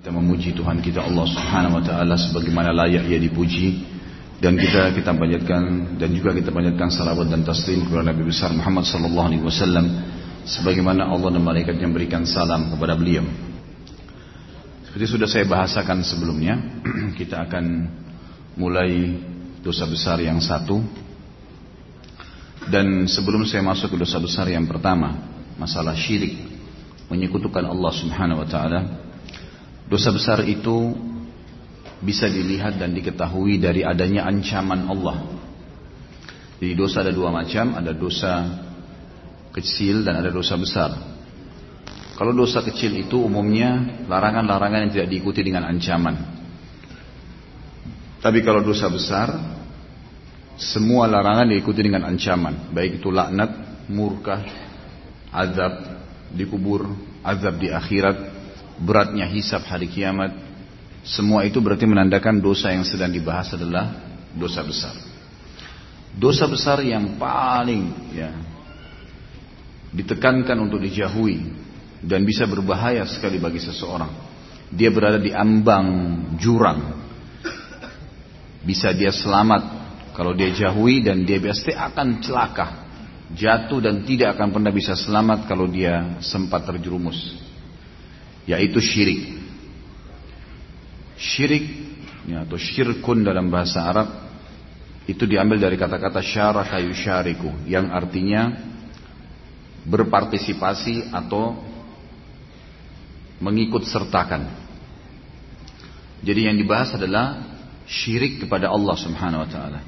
Kita memuji Tuhan kita Allah Subhanahu wa taala sebagaimana layak ia dipuji dan kita kita panjatkan dan juga kita panjatkan salawat dan taslim kepada Nabi besar Muhammad sallallahu alaihi wasallam sebagaimana Allah dan malaikatnya memberikan salam kepada beliau. Seperti sudah saya bahasakan sebelumnya, kita akan mulai dosa besar yang satu. Dan sebelum saya masuk ke dosa besar yang pertama, masalah syirik, menyekutukan Allah Subhanahu wa taala, Dosa besar itu bisa dilihat dan diketahui dari adanya ancaman Allah. Jadi dosa ada dua macam, ada dosa kecil dan ada dosa besar. Kalau dosa kecil itu umumnya larangan-larangan yang tidak diikuti dengan ancaman. Tapi kalau dosa besar, semua larangan diikuti dengan ancaman. Baik itu laknat, murka, azab di kubur, azab di akhirat, beratnya hisab hari kiamat, semua itu berarti menandakan dosa yang sedang dibahas adalah dosa besar. Dosa besar yang paling ya ditekankan untuk dijauhi dan bisa berbahaya sekali bagi seseorang. Dia berada di ambang jurang. Bisa dia selamat kalau dia jauhi dan dia pasti akan celaka. Jatuh dan tidak akan pernah bisa selamat kalau dia sempat terjerumus yaitu syirik. Syirik ya, atau syirkun dalam bahasa Arab itu diambil dari kata-kata syaraka yusyariku yang artinya berpartisipasi atau mengikut sertakan. Jadi yang dibahas adalah syirik kepada Allah Subhanahu wa taala.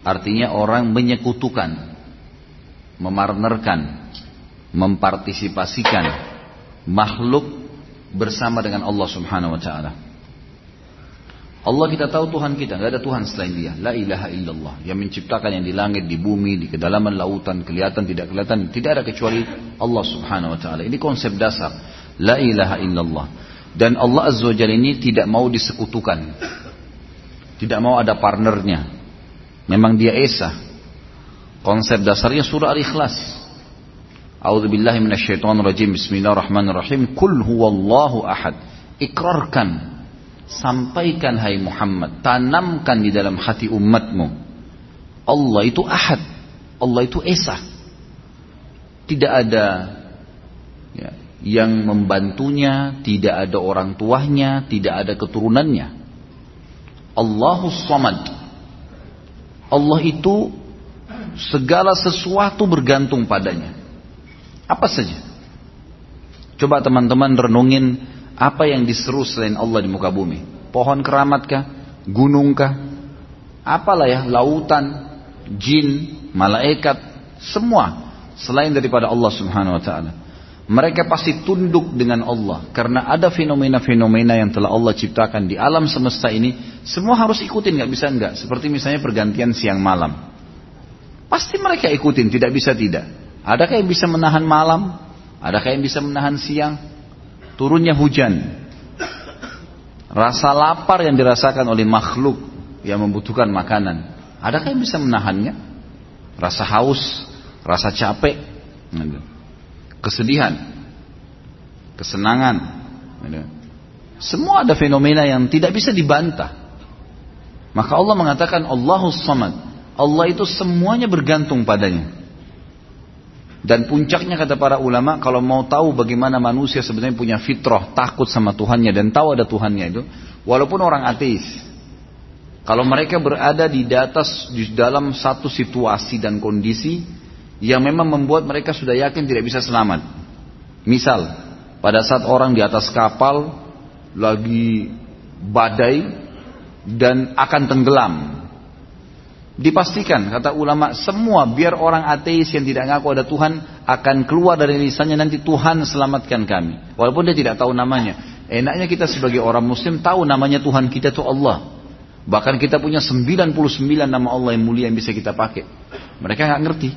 Artinya orang menyekutukan, memarnerkan, mempartisipasikan makhluk bersama dengan Allah Subhanahu wa taala. Allah kita tahu Tuhan kita, nggak ada Tuhan selain Dia. La ilaha illallah yang menciptakan yang di langit, di bumi, di kedalaman lautan, kelihatan tidak kelihatan, tidak ada kecuali Allah Subhanahu wa taala. Ini konsep dasar. La ilaha illallah. Dan Allah Azza wa Jalla ini tidak mau disekutukan. Tidak mau ada partnernya. Memang Dia Esa. Konsep dasarnya surah Al-Ikhlas. A'udzu billahi minasyaitonir rajim. Bismillahirrahmanirrahim. Kul huwallahu ahad. Ikrarkan. Sampaikan hai Muhammad, tanamkan di dalam hati umatmu. Allah itu ahad. Allah itu esa. Tidak ada ya, yang membantunya, tidak ada orang tuanya, tidak ada keturunannya. Allahus samad. Allah itu segala sesuatu bergantung padanya. Apa saja. Coba teman-teman renungin apa yang diseru selain Allah di muka bumi. Pohon keramatkah? Gunungkah? Apalah ya, lautan, jin, malaikat, semua selain daripada Allah Subhanahu wa taala. Mereka pasti tunduk dengan Allah karena ada fenomena-fenomena yang telah Allah ciptakan di alam semesta ini, semua harus ikutin nggak bisa nggak. Seperti misalnya pergantian siang malam. Pasti mereka ikutin, tidak bisa tidak. Adakah yang bisa menahan malam? Adakah yang bisa menahan siang? Turunnya hujan. Rasa lapar yang dirasakan oleh makhluk yang membutuhkan makanan. Adakah yang bisa menahannya? Rasa haus, rasa capek, kesedihan, kesenangan. Semua ada fenomena yang tidak bisa dibantah. Maka Allah mengatakan Allahus Samad. Allah itu semuanya bergantung padanya. Dan puncaknya kata para ulama, kalau mau tahu bagaimana manusia sebenarnya punya fitrah, takut sama Tuhannya dan tahu ada Tuhannya itu, walaupun orang ateis. Kalau mereka berada di atas di dalam satu situasi dan kondisi yang memang membuat mereka sudah yakin tidak bisa selamat. Misal, pada saat orang di atas kapal lagi badai dan akan tenggelam, Dipastikan kata ulama semua biar orang ateis yang tidak ngaku ada Tuhan akan keluar dari lisannya nanti Tuhan selamatkan kami. Walaupun dia tidak tahu namanya. Enaknya kita sebagai orang muslim tahu namanya Tuhan kita itu Allah. Bahkan kita punya 99 nama Allah yang mulia yang bisa kita pakai. Mereka nggak ngerti.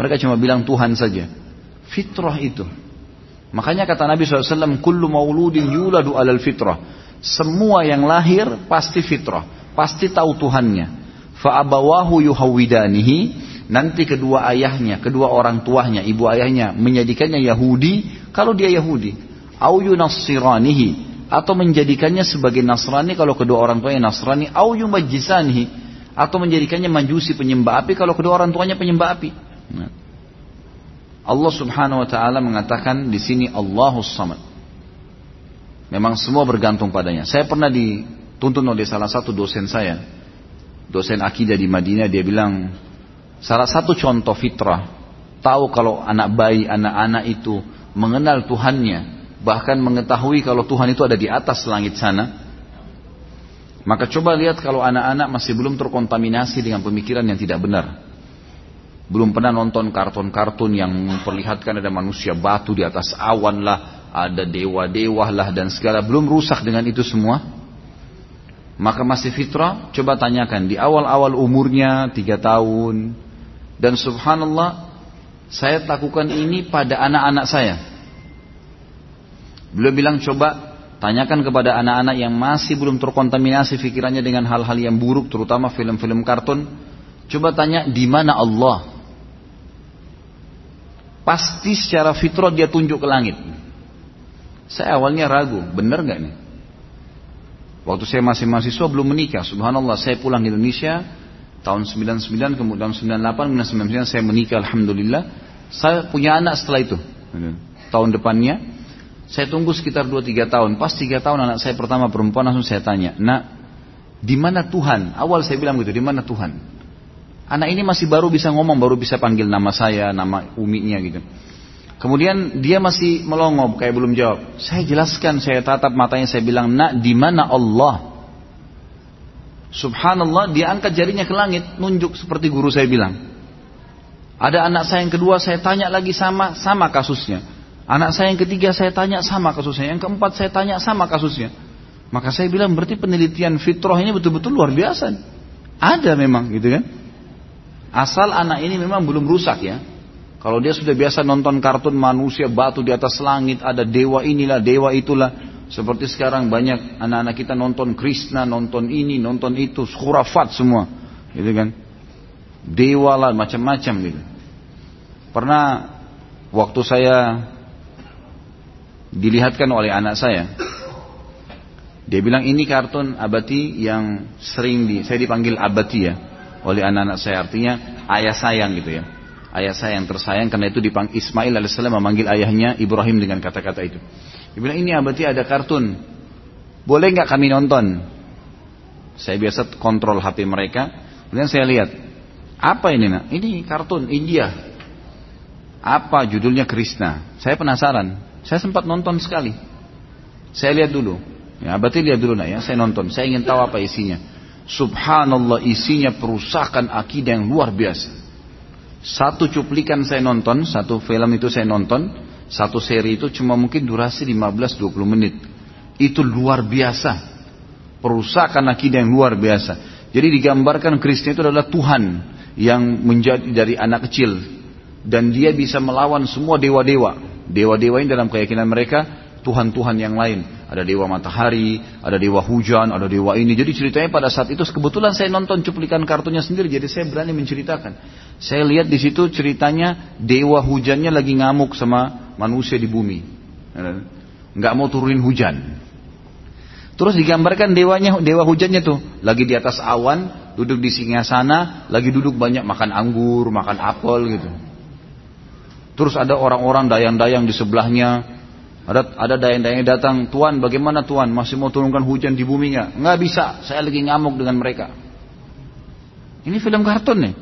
Mereka cuma bilang Tuhan saja. Fitrah itu. Makanya kata Nabi SAW, Kullu mauludin yuladu alal fitrah. Semua yang lahir pasti fitrah. Pasti tahu Tuhannya fa'abawahu yuhawidanihi nanti kedua ayahnya, kedua orang tuanya, ibu ayahnya menjadikannya Yahudi kalau dia Yahudi. Au yunassiranihi atau menjadikannya sebagai Nasrani kalau kedua orang tuanya Nasrani, au yumajjisanihi atau menjadikannya majusi penyembah api kalau kedua orang tuanya penyembah api. Nah. Allah Subhanahu wa taala mengatakan di sini Allahus Samad. Memang semua bergantung padanya. Saya pernah dituntun oleh salah satu dosen saya, dosen akidah di Madinah, dia bilang salah satu contoh fitrah tahu kalau anak bayi, anak-anak itu mengenal Tuhannya, bahkan mengetahui kalau Tuhan itu ada di atas langit sana, maka coba lihat kalau anak-anak masih belum terkontaminasi dengan pemikiran yang tidak benar. Belum pernah nonton kartun-kartun yang memperlihatkan ada manusia batu di atas awan lah, ada dewa-dewa lah dan segala. Belum rusak dengan itu semua. Maka masih fitrah, coba tanyakan di awal-awal umurnya tiga tahun. Dan subhanallah saya lakukan ini pada anak-anak saya. Beliau bilang coba tanyakan kepada anak-anak yang masih belum terkontaminasi pikirannya dengan hal-hal yang buruk, terutama film-film kartun. Coba tanya di mana Allah. Pasti secara fitrah dia tunjuk ke langit. Saya awalnya ragu, benar nggak nih? Waktu saya masih mahasiswa belum menikah, subhanallah saya pulang ke Indonesia, tahun 99 kemudian 98 kemudian 99 saya menikah alhamdulillah. Saya punya anak setelah itu. Tahun depannya saya tunggu sekitar 2-3 tahun. Pas 3 tahun anak saya pertama perempuan langsung saya tanya nak di mana Tuhan? Awal saya bilang gitu di mana Tuhan? Anak ini masih baru bisa ngomong baru bisa panggil nama saya nama uminya gitu Kemudian dia masih melongo kayak belum jawab. Saya jelaskan, saya tatap matanya, saya bilang, "Nak, di mana Allah?" Subhanallah dia angkat jarinya ke langit nunjuk seperti guru saya bilang. Ada anak saya yang kedua saya tanya lagi sama sama kasusnya. Anak saya yang ketiga saya tanya sama kasusnya. Yang keempat saya tanya sama kasusnya. Maka saya bilang berarti penelitian fitrah ini betul-betul luar biasa. Ada memang gitu kan. Asal anak ini memang belum rusak ya. Kalau dia sudah biasa nonton kartun manusia batu di atas langit, ada dewa inilah, dewa itulah, seperti sekarang banyak anak-anak kita nonton Krishna, nonton ini, nonton itu, khurafat semua. Gitu kan. Dewa lah, macam-macam gitu. Pernah waktu saya dilihatkan oleh anak saya, dia bilang ini kartun abati yang sering di, saya dipanggil abati ya oleh anak-anak saya artinya ayah sayang gitu ya. Ayah saya yang tersayang karena itu dipanggil Ismail alaihissalam memanggil ayahnya Ibrahim dengan kata-kata itu. Dia bilang ini abadi ada kartun. Boleh nggak kami nonton? Saya biasa kontrol HP mereka. Kemudian saya lihat. Apa ini nak? Ini kartun India. Apa judulnya Krishna? Saya penasaran. Saya sempat nonton sekali. Saya lihat dulu. Ya, berarti lihat dulu nak ya. Saya nonton. Saya ingin tahu apa isinya. Subhanallah isinya perusakan akidah yang luar biasa. Satu cuplikan saya nonton, satu film itu saya nonton. Satu seri itu cuma mungkin durasi 15-20 menit. Itu luar biasa. Perusakan akidah yang luar biasa. Jadi digambarkan Kristen itu adalah Tuhan yang menjadi dari anak kecil. Dan dia bisa melawan semua dewa-dewa. Dewa-dewa ini dalam keyakinan mereka Tuhan-Tuhan yang lain. Ada dewa matahari, ada dewa hujan, ada dewa ini. Jadi ceritanya pada saat itu kebetulan saya nonton cuplikan kartunya sendiri. Jadi saya berani menceritakan. Saya lihat di situ ceritanya dewa hujannya lagi ngamuk sama manusia di bumi. Nggak mau turunin hujan. Terus digambarkan dewanya, dewa hujannya tuh lagi di atas awan, duduk di sana, lagi duduk banyak makan anggur, makan apel gitu. Terus ada orang-orang dayang-dayang di sebelahnya, ada ada dayang-dayang datang, Tuan bagaimana Tuan masih mau turunkan hujan di bumi nggak? Bisa, saya lagi ngamuk dengan mereka. Ini film kartun nih.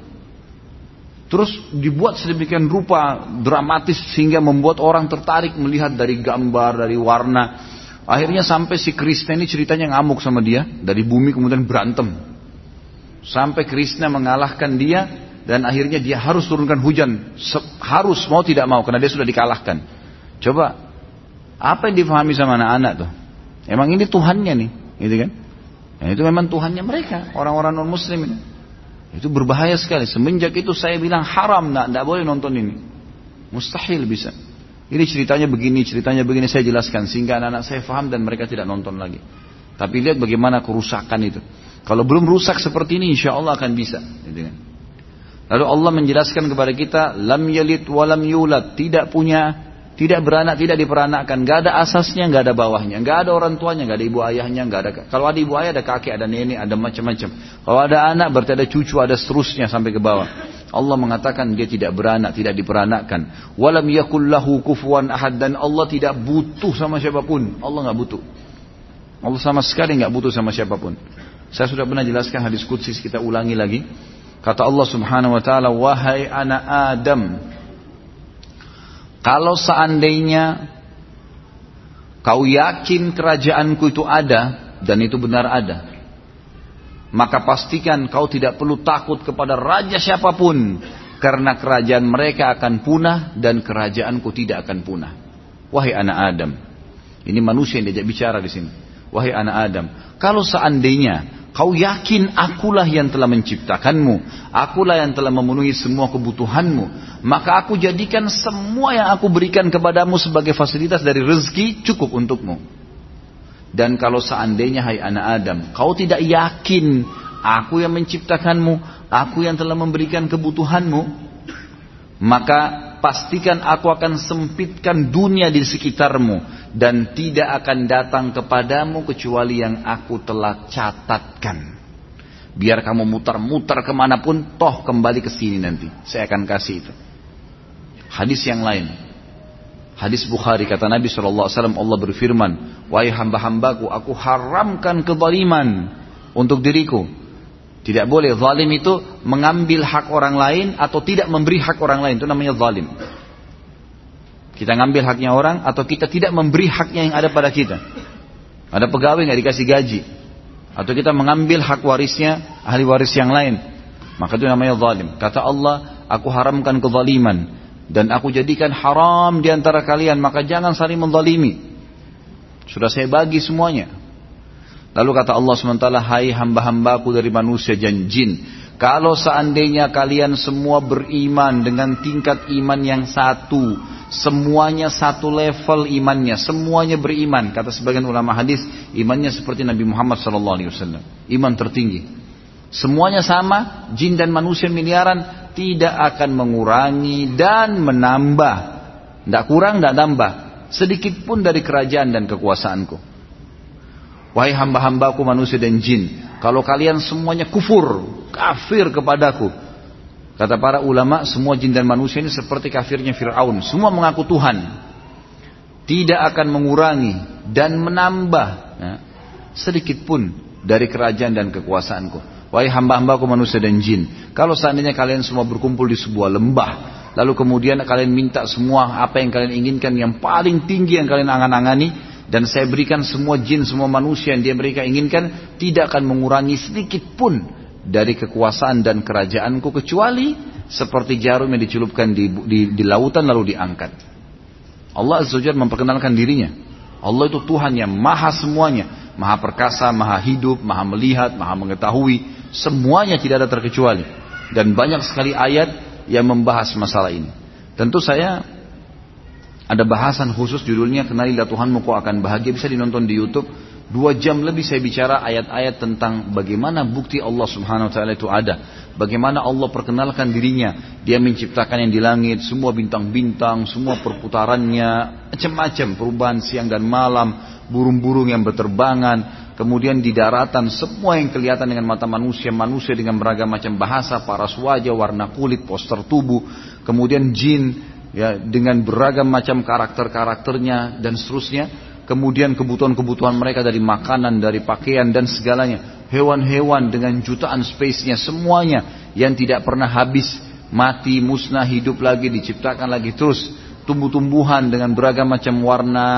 Terus dibuat sedemikian rupa dramatis sehingga membuat orang tertarik melihat dari gambar, dari warna. Akhirnya sampai si Krishna ini ceritanya ngamuk sama dia dari bumi kemudian berantem. Sampai Krishna mengalahkan dia dan akhirnya dia harus turunkan hujan. Harus mau tidak mau karena dia sudah dikalahkan. Coba apa yang difahami sama anak-anak tuh? Emang ini Tuhannya nih, gitu kan? Ya, itu memang Tuhannya mereka, orang-orang non Muslim ini. Itu berbahaya sekali. Semenjak itu saya bilang haram, nak, tidak boleh nonton ini. Mustahil bisa. Ini ceritanya begini, ceritanya begini saya jelaskan sehingga anak-anak saya faham dan mereka tidak nonton lagi. Tapi lihat bagaimana kerusakan itu. Kalau belum rusak seperti ini, insya Allah akan bisa. Gitu kan. Lalu Allah menjelaskan kepada kita, lam yalid walam yulad, tidak punya Tidak beranak, tidak diperanakkan, nggak ada asasnya, nggak ada bawahnya, nggak ada orang tuanya, nggak ada ibu ayahnya, nggak ada. Kalau ada ibu ayah, ada kakek, ada nenek, ada macam-macam. Kalau ada anak, berarti ada cucu, ada seterusnya sampai ke bawah. Allah mengatakan dia tidak beranak, tidak diperanakkan. Walam yakullahu kufuwan ahad dan Allah tidak butuh sama siapa pun. Allah nggak butuh. Allah sama sekali nggak butuh sama siapa pun. Saya sudah pernah jelaskan hadis kudsis kita ulangi lagi. Kata Allah Subhanahu wa taala, "Wahai anak Adam, kalau seandainya kau yakin kerajaanku itu ada dan itu benar ada, maka pastikan kau tidak perlu takut kepada raja siapa pun karena kerajaan mereka akan punah dan kerajaanku tidak akan punah. Wahai anak Adam, ini manusia yang diajak bicara di sini. Wahai anak Adam, kalau seandainya Kau yakin akulah yang telah menciptakanmu. Akulah yang telah memenuhi semua kebutuhanmu. Maka aku jadikan semua yang aku berikan kepadamu sebagai fasilitas dari rezeki cukup untukmu. Dan kalau seandainya hai anak Adam, kau tidak yakin aku yang menciptakanmu, aku yang telah memberikan kebutuhanmu, maka pastikan aku akan sempitkan dunia di sekitarmu dan tidak akan datang kepadamu kecuali yang aku telah catatkan. Biar kamu mutar-mutar ke mana pun, toh kembali ke sini nanti. Saya akan kasih itu. Hadis yang lain. Hadis Bukhari kata Nabi SAW Allah berfirman, Wahai hamba-hambaku, aku haramkan kezaliman untuk diriku tidak boleh zalim itu mengambil hak orang lain atau tidak memberi hak orang lain. Itu namanya zalim. Kita ngambil haknya orang atau kita tidak memberi haknya yang ada pada kita. Ada pegawai nggak dikasih gaji. Atau kita mengambil hak warisnya ahli waris yang lain. Maka itu namanya zalim. Kata Allah, aku haramkan kezaliman. Dan aku jadikan haram di antara kalian. Maka jangan saling menzalimi. Sudah saya bagi semuanya. Lalu kata Allah SWT, hai hamba-hambaku dari manusia dan jin. Kalau seandainya kalian semua beriman dengan tingkat iman yang satu. Semuanya satu level imannya. Semuanya beriman. Kata sebagian ulama hadis, imannya seperti Nabi Muhammad SAW. Iman tertinggi. Semuanya sama, jin dan manusia miliaran tidak akan mengurangi dan menambah. Tidak kurang, tidak tambah. Sedikit pun dari kerajaan dan kekuasaanku. Wahai hamba-hambaku manusia dan jin. Kalau kalian semuanya kufur, kafir kepadaku. Kata para ulama, semua jin dan manusia ini seperti kafirnya Fir'aun. Semua mengaku Tuhan. Tidak akan mengurangi dan menambah ya, sedikit pun dari kerajaan dan kekuasaanku. Wahai hamba-hambaku manusia dan jin. Kalau seandainya kalian semua berkumpul di sebuah lembah. Lalu kemudian kalian minta semua apa yang kalian inginkan yang paling tinggi yang kalian angan-angani dan saya berikan semua jin, semua manusia yang dia mereka inginkan tidak akan mengurangi sedikit pun dari kekuasaan dan kerajaanku kecuali seperti jarum yang dicelupkan di, di, di lautan lalu diangkat. Allah Azza wa memperkenalkan dirinya. Allah itu Tuhan yang maha semuanya. Maha perkasa, maha hidup, maha melihat, maha mengetahui. Semuanya tidak ada terkecuali. Dan banyak sekali ayat yang membahas masalah ini. Tentu saya ada bahasan khusus judulnya Kenalilah Tuhanmu kau akan bahagia bisa dinonton di YouTube. Dua jam lebih saya bicara ayat-ayat tentang bagaimana bukti Allah Subhanahu Wa Taala itu ada. Bagaimana Allah perkenalkan dirinya. Dia menciptakan yang di langit, semua bintang-bintang, semua perputarannya, macam-macam perubahan siang dan malam, burung-burung yang berterbangan, kemudian di daratan semua yang kelihatan dengan mata manusia, manusia dengan beragam macam bahasa, paras wajah, warna kulit, poster tubuh, kemudian jin, ya dengan beragam macam karakter-karakternya dan seterusnya. Kemudian kebutuhan-kebutuhan mereka dari makanan dari pakaian dan segalanya. Hewan-hewan dengan jutaan space-nya semuanya yang tidak pernah habis. Mati musnah hidup lagi diciptakan lagi terus. Tumbuh-tumbuhan dengan beragam macam warna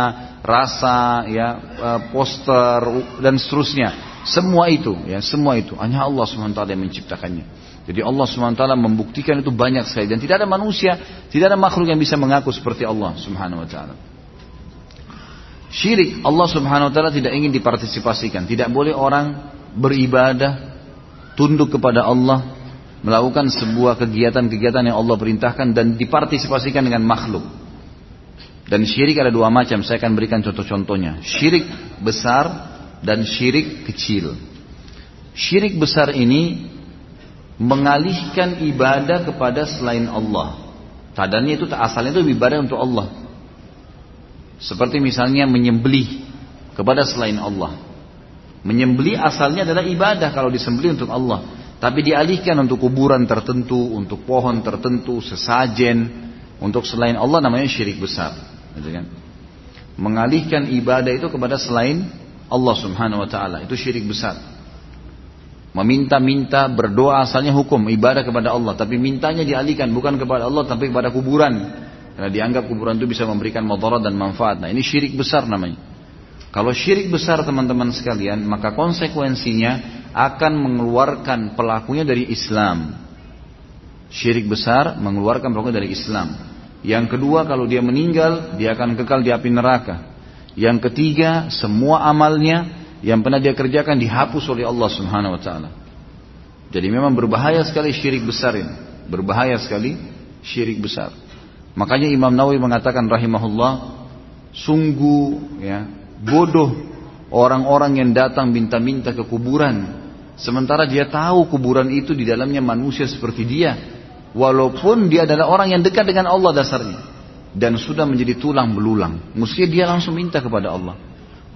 rasa ya eh, poster dan seterusnya. Semua itu ya semua itu. Hanya Allah swt yang menciptakannya jadi Allah SWT membuktikan itu banyak sekali dan tidak ada manusia, tidak ada makhluk yang bisa mengaku seperti Allah Subhanahu wa taala. Syirik Allah Subhanahu wa taala tidak ingin dipartisipasikan. Tidak boleh orang beribadah tunduk kepada Allah, melakukan sebuah kegiatan-kegiatan yang Allah perintahkan dan dipartisipasikan dengan makhluk. Dan syirik ada dua macam, saya akan berikan contoh-contohnya. Syirik besar dan syirik kecil. Syirik besar ini mengalihkan ibadah kepada selain Allah. Tadanya itu asalnya itu ibadah untuk Allah. Seperti misalnya menyembelih kepada selain Allah. Menyembelih asalnya adalah ibadah kalau disembelih untuk Allah. Tapi dialihkan untuk kuburan tertentu, untuk pohon tertentu, sesajen, untuk selain Allah namanya syirik besar. Gitu kan? Mengalihkan ibadah itu kepada selain Allah subhanahu wa ta'ala. Itu syirik besar. Meminta-minta berdoa asalnya hukum ibadah kepada Allah. Tapi mintanya dialihkan bukan kepada Allah tapi kepada kuburan. Karena dianggap kuburan itu bisa memberikan motorat dan manfaat. Nah ini syirik besar namanya. Kalau syirik besar teman-teman sekalian, maka konsekuensinya akan mengeluarkan pelakunya dari Islam. Syirik besar mengeluarkan pelakunya dari Islam. Yang kedua, kalau dia meninggal, dia akan kekal di api neraka. Yang ketiga, semua amalnya yang pernah dia kerjakan dihapus oleh Allah Subhanahu wa taala. Jadi memang berbahaya sekali syirik besar ini. Berbahaya sekali syirik besar. Makanya Imam Nawawi mengatakan rahimahullah, sungguh ya, bodoh orang-orang yang datang minta-minta ke kuburan sementara dia tahu kuburan itu di dalamnya manusia seperti dia walaupun dia adalah orang yang dekat dengan Allah dasarnya dan sudah menjadi tulang belulang mesti dia langsung minta kepada Allah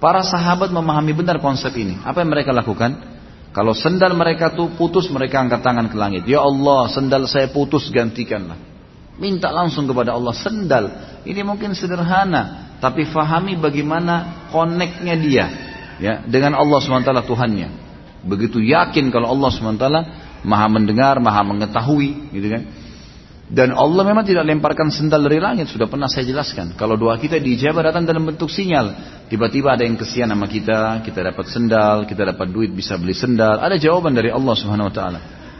para sahabat memahami benar konsep ini apa yang mereka lakukan kalau sendal mereka tuh putus mereka angkat tangan ke langit ya Allah sendal saya putus gantikanlah minta langsung kepada Allah sendal ini mungkin sederhana tapi fahami bagaimana koneknya dia ya dengan Allah SWT Tuhannya. Begitu yakin kalau Allah SWT maha mendengar, maha mengetahui gitu kan. Dan Allah memang tidak lemparkan sendal dari langit, sudah pernah saya jelaskan. Kalau doa kita diijabah datang dalam bentuk sinyal. Tiba-tiba ada yang kesian sama kita, kita dapat sendal, kita dapat duit bisa beli sendal. Ada jawaban dari Allah Subhanahu wa taala.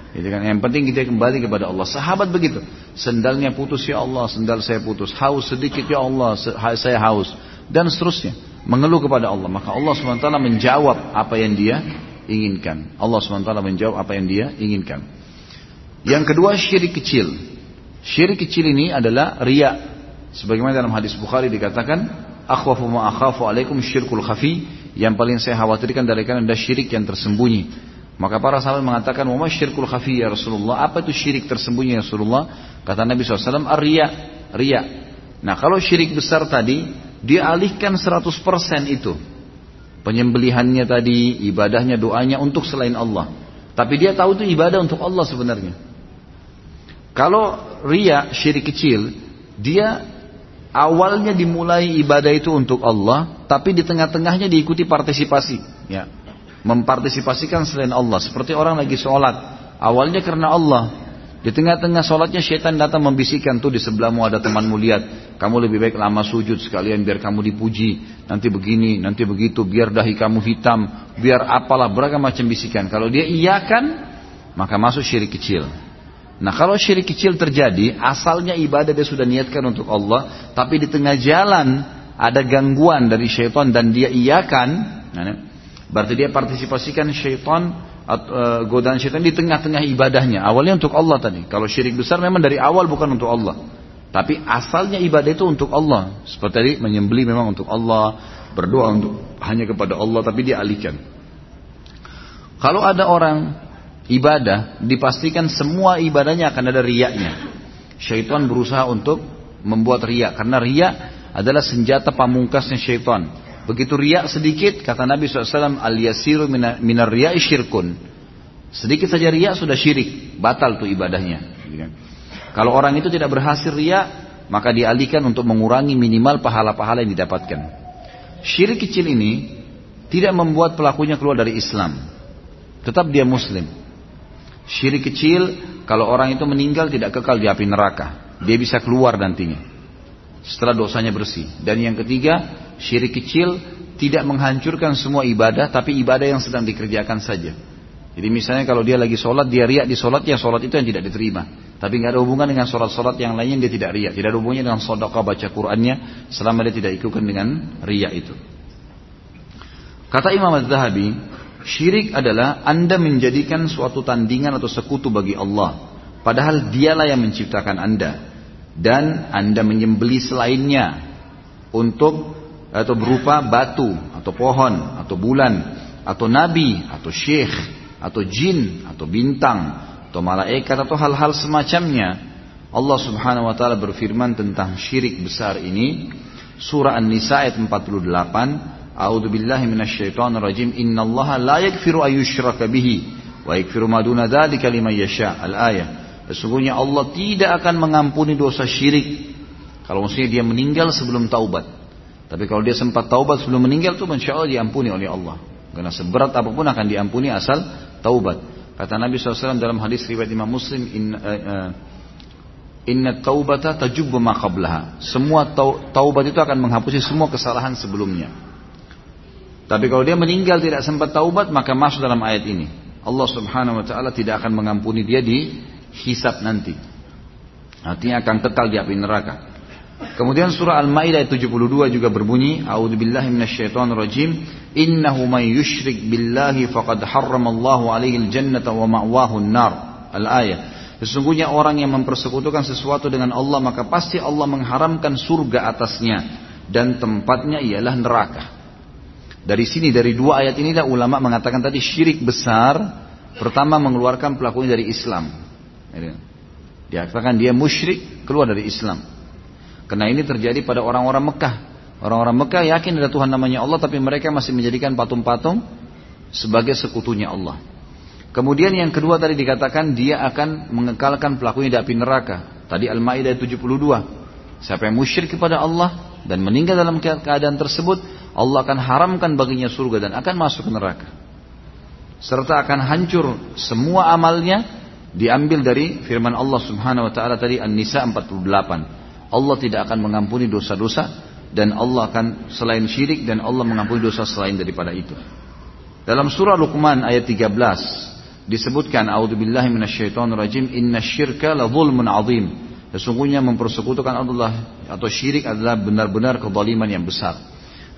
Gitu kan? Yang penting kita kembali kepada Allah. Sahabat begitu. Sendalnya putus ya Allah, sendal saya putus. Haus sedikit ya Allah, saya haus. Dan seterusnya. Mengeluh kepada Allah. Maka Allah SWT menjawab apa yang dia inginkan. Allah SWT menjawab apa yang dia inginkan. Yang kedua syirik kecil. Syirik kecil ini adalah riya. Sebagaimana dalam hadis Bukhari dikatakan, akhwafu ma akhafu alaikum syirkul khafi. Yang paling saya khawatirkan dari kalian adalah syirik yang tersembunyi. Maka para sahabat mengatakan, "Wa syirkul khafi ya Rasulullah?" Apa itu syirik tersembunyi ya Rasulullah? Kata Nabi SAW, "Ar-riya." Riya. Nah, kalau syirik besar tadi, dia alihkan 100% itu. Penyembelihannya tadi, ibadahnya, doanya untuk selain Allah. Tapi dia tahu itu ibadah untuk Allah sebenarnya. Kalau ria, syirik kecil, dia awalnya dimulai ibadah itu untuk Allah, tapi di tengah-tengahnya diikuti partisipasi. Ya, mempartisipasikan selain Allah. Seperti orang lagi sholat, awalnya karena Allah. Di tengah-tengah sholatnya syaitan datang membisikkan tuh di sebelahmu ada temanmu lihat. Kamu lebih baik lama sujud sekalian biar kamu dipuji. Nanti begini, nanti begitu, biar dahi kamu hitam, biar apalah beragam macam bisikan. Kalau dia iyakan, maka masuk syirik kecil. Nah kalau syirik kecil terjadi, asalnya ibadah dia sudah niatkan untuk Allah, tapi di tengah jalan ada gangguan dari syaitan dan dia iyakan, nah, Berarti dia partisipasikan syaitan uh, godaan syaitan di tengah-tengah ibadahnya. Awalnya untuk Allah tadi. Kalau syirik besar memang dari awal bukan untuk Allah. Tapi asalnya ibadah itu untuk Allah. Seperti tadi menyembeli memang untuk Allah, berdoa untuk hanya kepada Allah tapi dia alihkan. Kalau ada orang ibadah dipastikan semua ibadahnya akan ada riaknya. Syaitan berusaha untuk membuat riak karena riak adalah senjata pamungkasnya syaitan. Begitu riak sedikit, kata Nabi SAW, al-yasiru minar riak syirkun. Sedikit saja riak sudah syirik, batal tuh ibadahnya. Kalau orang itu tidak berhasil riak, maka dialihkan untuk mengurangi minimal pahala-pahala yang didapatkan. Syirik kecil ini tidak membuat pelakunya keluar dari Islam. Tetap dia muslim. Syirik kecil, kalau orang itu meninggal tidak kekal di api neraka. Dia bisa keluar nantinya. Setelah dosanya bersih. Dan yang ketiga, Syirik kecil tidak menghancurkan semua ibadah, tapi ibadah yang sedang dikerjakan saja. Jadi misalnya kalau dia lagi sholat, dia riak di sholatnya, sholat itu yang tidak diterima. Tapi nggak ada hubungan dengan sholat-sholat yang lainnya dia tidak riak. Tidak ada hubungannya dengan sodokah baca Qur'annya selama dia tidak ikutkan dengan riak itu. Kata Imam Az-Zahabi, syirik adalah anda menjadikan suatu tandingan atau sekutu bagi Allah. Padahal dialah yang menciptakan anda. Dan anda menyembeli selainnya untuk atau berupa batu atau pohon atau bulan atau nabi atau syekh atau jin atau bintang atau malaikat atau hal-hal semacamnya Allah Subhanahu wa taala berfirman tentang syirik besar ini surah An-Nisa ayat 48, A'udzu billahi minasyaitonir rajim. Innallaha la yaghfiru ayyushraka bihi wa yaghfiru ma duna dzalika liman yasha. Al-ayah. Sesungguhnya Allah tidak akan mengampuni dosa syirik kalau maksudnya dia meninggal sebelum taubat. Tapi kalau dia sempat taubat sebelum meninggal itu insya Allah diampuni oleh Allah. Karena seberat apa pun akan diampuni asal taubat. Kata Nabi SAW dalam hadis riwayat Imam Muslim, in, uh, uh, Inna taubata tajubbu ma qablaha. Semua taubat itu akan menghapusi semua kesalahan sebelumnya. Tapi kalau dia meninggal tidak sempat taubat maka masuk dalam ayat ini. Allah Subhanahu wa taala tidak akan mengampuni dia di hisab nanti. Artinya akan kekal di api neraka. Kemudian surah Al-Maidah ayat 72 juga berbunyi, A'udzubillahi minasyaitonirrajim, innahu may yusyrik billahi faqad harramallahu alaihi al-jannata wa ma'wahu an-nar. Al-ayah. Sesungguhnya orang yang mempersekutukan sesuatu dengan Allah maka pasti Allah mengharamkan surga atasnya dan tempatnya ialah neraka. Dari sini dari dua ayat inilah ulama mengatakan tadi syirik besar pertama mengeluarkan pelakunya dari Islam. Dia katakan dia musyrik keluar dari Islam. Karena ini terjadi pada orang-orang Mekah. Orang-orang Mekah yakin ada Tuhan namanya Allah tapi mereka masih menjadikan patung-patung sebagai sekutunya Allah. Kemudian yang kedua tadi dikatakan dia akan mengekalkan pelakunya di api neraka. Tadi Al-Maidah 72. Siapa yang musyrik kepada Allah dan meninggal dalam keadaan tersebut, Allah akan haramkan baginya surga dan akan masuk neraka. Serta akan hancur semua amalnya diambil dari firman Allah Subhanahu wa taala tadi An-Nisa 48. Allah tidak akan mengampuni dosa-dosa dan Allah akan selain syirik dan Allah mengampuni dosa selain daripada itu. Dalam surah Luqman ayat 13 disebutkan auzubillahi minasyaitonirrajim innasyirka la zulmun azim. Sesungguhnya mempersekutukan Allah atau syirik adalah benar-benar kezaliman yang besar.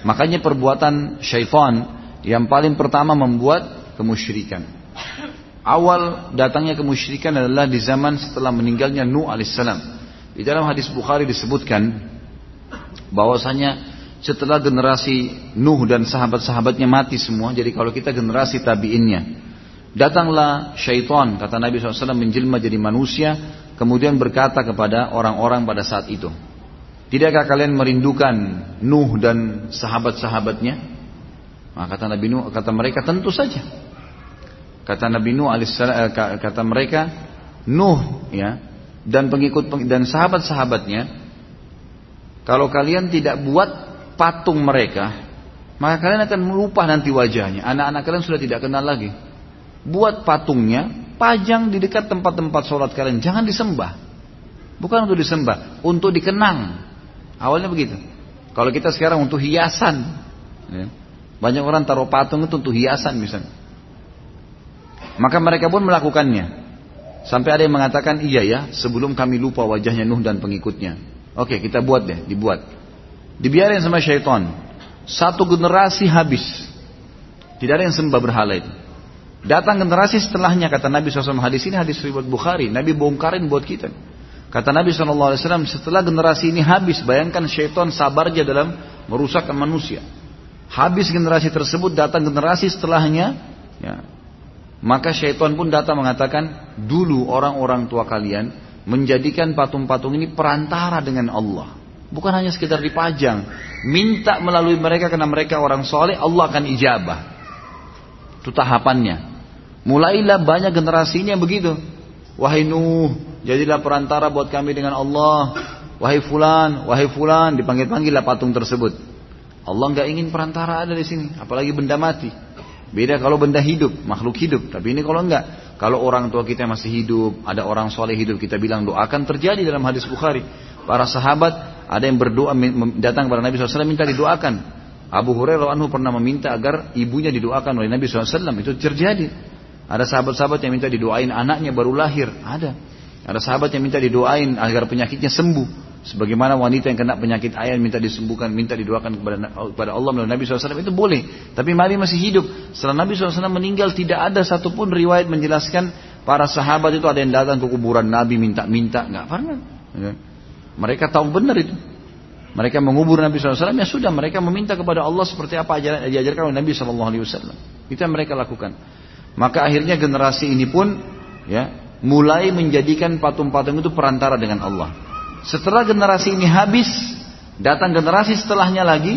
Makanya perbuatan syaitan yang paling pertama membuat kemusyrikan. Awal datangnya kemusyrikan adalah di zaman setelah meninggalnya Nuh alaihissalam. Di dalam hadis Bukhari disebutkan bahwasanya setelah generasi Nuh dan sahabat-sahabatnya mati semua, jadi kalau kita generasi tabiinnya, Datanglah syaitan, kata Nabi SAW menjelma jadi manusia, kemudian berkata kepada orang-orang pada saat itu. Tidakkah kalian merindukan Nuh dan sahabat-sahabatnya? Maka kata Nabi Nuh, kata mereka tentu saja. Kata Nabi Nuh eh, kata mereka, Nuh ya dan pengikut dan sahabat-sahabatnya, kalau kalian tidak buat patung mereka, maka kalian akan melupa nanti wajahnya. Anak-anak kalian sudah tidak kenal lagi buat patungnya, pajang di dekat tempat-tempat sholat kalian. Jangan disembah. Bukan untuk disembah, untuk dikenang. Awalnya begitu. Kalau kita sekarang untuk hiasan. Ya. Banyak orang taruh patung itu untuk hiasan misalnya. Maka mereka pun melakukannya. Sampai ada yang mengatakan, iya ya, sebelum kami lupa wajahnya Nuh dan pengikutnya. Oke, kita buat deh, dibuat. Dibiarin sama syaitan. Satu generasi habis. Tidak ada yang sembah berhala itu. Datang generasi setelahnya kata Nabi SAW hadis ini hadis riwayat Bukhari. Nabi bongkarin buat kita. Kata Nabi SAW setelah generasi ini habis bayangkan syaitan sabarnya dalam merusakkan manusia. Habis generasi tersebut datang generasi setelahnya. Ya, maka syaitan pun datang mengatakan dulu orang-orang tua kalian menjadikan patung-patung ini perantara dengan Allah. Bukan hanya sekedar dipajang. Minta melalui mereka karena mereka orang soleh Allah akan ijabah. Itu tahapannya. Mulailah banyak generasinya begitu. Wahai Nuh, jadilah perantara buat kami dengan Allah. Wahai fulan, wahai fulan, dipanggil-panggillah patung tersebut. Allah nggak ingin perantara ada di sini, apalagi benda mati. Beda kalau benda hidup, makhluk hidup. Tapi ini kalau enggak, kalau orang tua kita masih hidup, ada orang soleh hidup, kita bilang doakan terjadi dalam hadis Bukhari. Para sahabat ada yang berdoa datang kepada Nabi SAW minta didoakan. Abu Hurairah anhu pernah meminta agar ibunya didoakan oleh Nabi SAW. Itu terjadi. Ada sahabat-sahabat yang minta didoain anaknya baru lahir. Ada. Ada sahabat yang minta didoain agar penyakitnya sembuh. Sebagaimana wanita yang kena penyakit ayam minta disembuhkan, minta didoakan kepada, kepada Allah melalui Nabi SAW itu boleh. Tapi Nabi masih hidup. Setelah Nabi SAW meninggal tidak ada satupun riwayat menjelaskan para sahabat itu ada yang datang ke kuburan Nabi minta-minta. Nggak pernah. Ya. Mereka tahu benar itu. Mereka mengubur Nabi SAW ya sudah mereka meminta kepada Allah seperti apa ajaran diajarkan oleh Nabi SAW. Itu yang mereka lakukan. Maka akhirnya generasi ini pun ya mulai menjadikan patung-patung itu perantara dengan Allah. Setelah generasi ini habis, Datang generasi setelahnya lagi,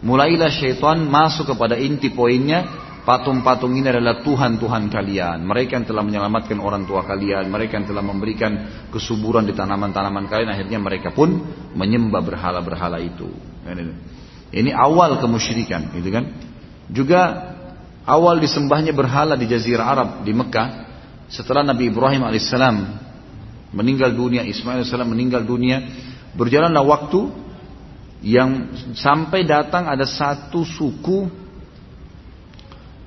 mulailah syaitan masuk kepada inti poinnya, patung-patung ini adalah Tuhan-Tuhan kalian. Mereka yang telah menyelamatkan orang tua kalian, mereka yang telah memberikan kesuburan di tanaman-tanaman kalian, akhirnya mereka pun menyembah berhala-berhala itu. Ini awal kemusyrikan, gitu kan? Juga awal disembahnya berhala di Jazirah Arab di Mekah. Setelah Nabi Ibrahim alaihissalam meninggal dunia, Ismail alaihissalam meninggal dunia, berjalanlah waktu yang sampai datang ada satu suku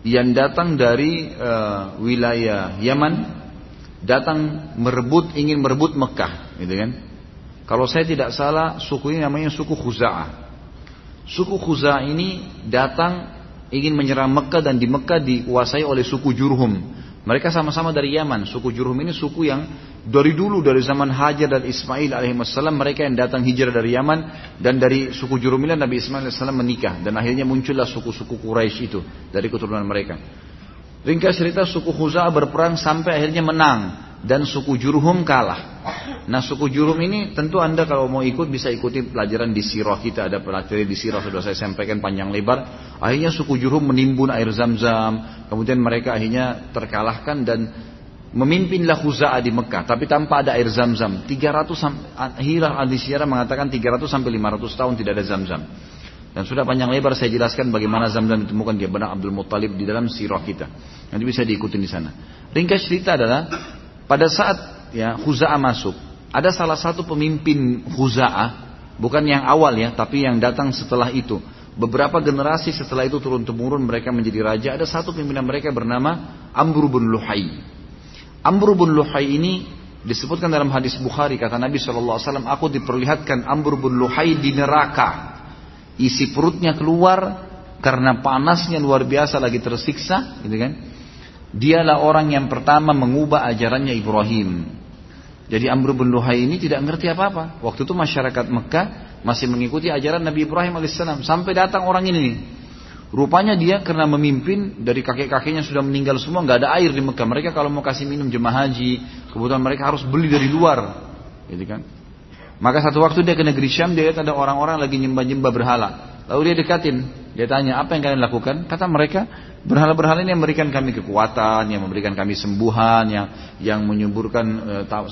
yang datang dari uh, wilayah Yaman datang merebut ingin merebut Mekah gitu kan. Kalau saya tidak salah suku ini namanya suku Khuza'ah. Suku Khuza'ah ini datang ingin menyerang Mekah dan di Mekah dikuasai oleh suku Jurhum mereka sama-sama dari Yaman suku Jurhum ini suku yang dari dulu dari zaman Hajar dan Ismail alaihissalam mereka yang datang hijrah dari Yaman dan dari suku Jurumilah Nabi Ismail alaihissalam menikah dan akhirnya muncullah suku-suku Quraisy itu dari keturunan mereka. Ringkas cerita suku Khuza'ah berperang sampai akhirnya menang dan suku Jurhum kalah. Nah suku Jurhum ini tentu anda kalau mau ikut bisa ikuti pelajaran di sirah kita ada pelajaran di sirah sudah saya sampaikan panjang lebar. Akhirnya suku Jurhum menimbun air zam-zam, kemudian mereka akhirnya terkalahkan dan Memimpinlah Khuza'ah di Mekah, tapi tanpa ada air zam-zam. 300 Hirah al-Disyara mengatakan 300 sampai 500 tahun tidak ada zam-zam. Dan sudah panjang lebar saya jelaskan bagaimana zam-zam ditemukan di benak Abdul Muttalib di dalam sirah kita. Nanti bisa diikuti di sana. Ringkas cerita adalah pada saat ya Khuza'ah masuk, ada salah satu pemimpin Khuza'ah, bukan yang awal ya, tapi yang datang setelah itu. Beberapa generasi setelah itu turun temurun mereka menjadi raja. Ada satu pimpinan mereka bernama Amr bin Luhai. Amr bin Luhai ini disebutkan dalam hadis Bukhari kata Nabi SAW aku diperlihatkan Amr bin Luhai di neraka isi perutnya keluar karena panasnya luar biasa lagi tersiksa gitu kan dialah orang yang pertama mengubah ajarannya Ibrahim jadi Amr bin Luhai ini tidak ngerti apa-apa waktu itu masyarakat Mekah masih mengikuti ajaran Nabi Ibrahim alaihissalam sampai datang orang ini nih Rupanya dia karena memimpin dari kakek-kakeknya sudah meninggal semua nggak ada air di Mekah. Mereka kalau mau kasih minum jemaah haji, kebutuhan mereka harus beli dari luar, gitu kan? Maka satu waktu dia ke negeri Syam, dia lihat ada orang-orang lagi nyembah-nyembah berhala. Lalu dia dekatin, dia tanya apa yang kalian lakukan? Kata mereka berhala-berhala ini yang memberikan kami kekuatan, yang memberikan kami sembuhan, yang yang menyuburkan uh,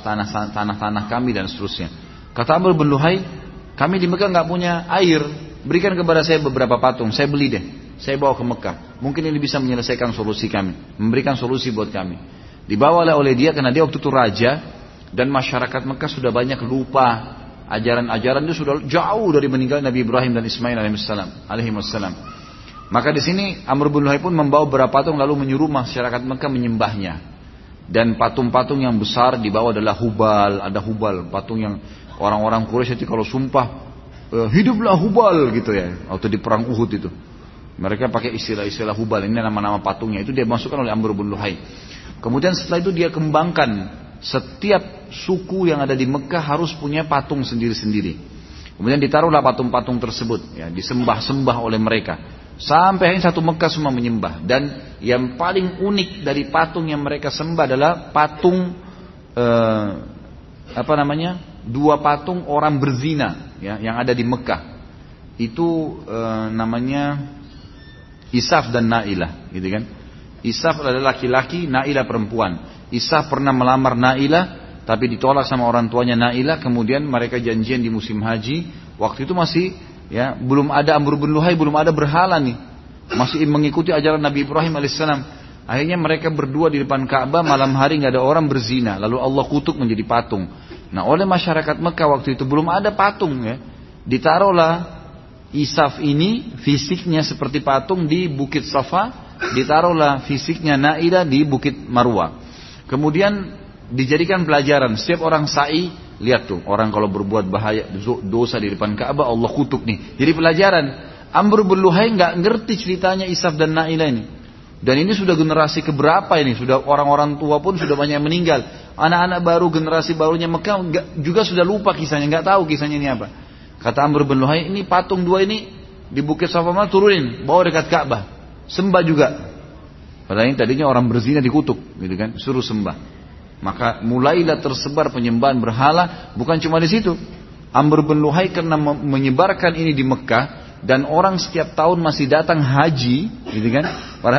tanah-tanah kami dan seterusnya. Kata Abu bin Luhai, kami di Mekah nggak punya air, berikan kepada saya beberapa patung, saya beli deh. Saya bawa ke Mekah. Mungkin ini bisa menyelesaikan solusi kami. Memberikan solusi buat kami. Dibawalah oleh dia karena dia waktu itu raja. Dan masyarakat Mekah sudah banyak lupa. Ajaran-ajaran itu sudah jauh dari meninggal Nabi Ibrahim dan Ismail alaihissalam. Maka di sini Amr bin Luhai pun membawa beberapa patung lalu menyuruh masyarakat Mekah menyembahnya. Dan patung-patung yang besar dibawa adalah hubal, ada hubal, patung yang orang-orang Quraisy itu kalau sumpah eh, hiduplah hubal gitu ya, waktu di perang Uhud itu. Mereka pakai istilah-istilah hubal ini nama-nama patungnya itu dia masukkan oleh Amr bin Luhai. Kemudian setelah itu dia kembangkan setiap suku yang ada di Mekah harus punya patung sendiri-sendiri. Kemudian ditaruhlah patung-patung tersebut, ya, disembah-sembah oleh mereka. Sampai akhirnya satu Mekah semua menyembah. Dan yang paling unik dari patung yang mereka sembah adalah patung eh, apa namanya? Dua patung orang berzina ya, yang ada di Mekah. Itu eh, namanya Isaf dan Nailah, gitu kan? Isaf adalah laki-laki, Nailah perempuan. Isaf pernah melamar Nailah, tapi ditolak sama orang tuanya Nailah. Kemudian mereka janjian di musim haji. Waktu itu masih ya belum ada Amr bin Luhai, belum ada berhala nih. Masih mengikuti ajaran Nabi Ibrahim alaihissalam. Akhirnya mereka berdua di depan Ka'bah malam hari nggak ada orang berzina. Lalu Allah kutuk menjadi patung. Nah oleh masyarakat Mekah waktu itu belum ada patung ya. Ditaruhlah Isaf ini fisiknya seperti patung di Bukit Safa, ditaruhlah fisiknya Naila di Bukit Marwa. Kemudian dijadikan pelajaran setiap orang sa'i lihat tuh orang kalau berbuat bahaya dosa di depan Ka'bah Allah kutuk nih. Jadi pelajaran Amr bin Luhai nggak ngerti ceritanya Isaf dan Naila ini. Dan ini sudah generasi keberapa ini? Sudah orang-orang tua pun sudah banyak meninggal. Anak-anak baru generasi barunya Mekah juga sudah lupa kisahnya, nggak tahu kisahnya ini apa. Kata Amr bin Luhai, ini patung dua ini di Bukit Safama turunin, bawa dekat Ka'bah. Sembah juga. Padahal ini tadinya orang berzina dikutuk, gitu kan? Suruh sembah. Maka mulailah tersebar penyembahan berhala, bukan cuma di situ. Amr bin Luhai karena menyebarkan ini di Mekah dan orang setiap tahun masih datang haji, gitu kan?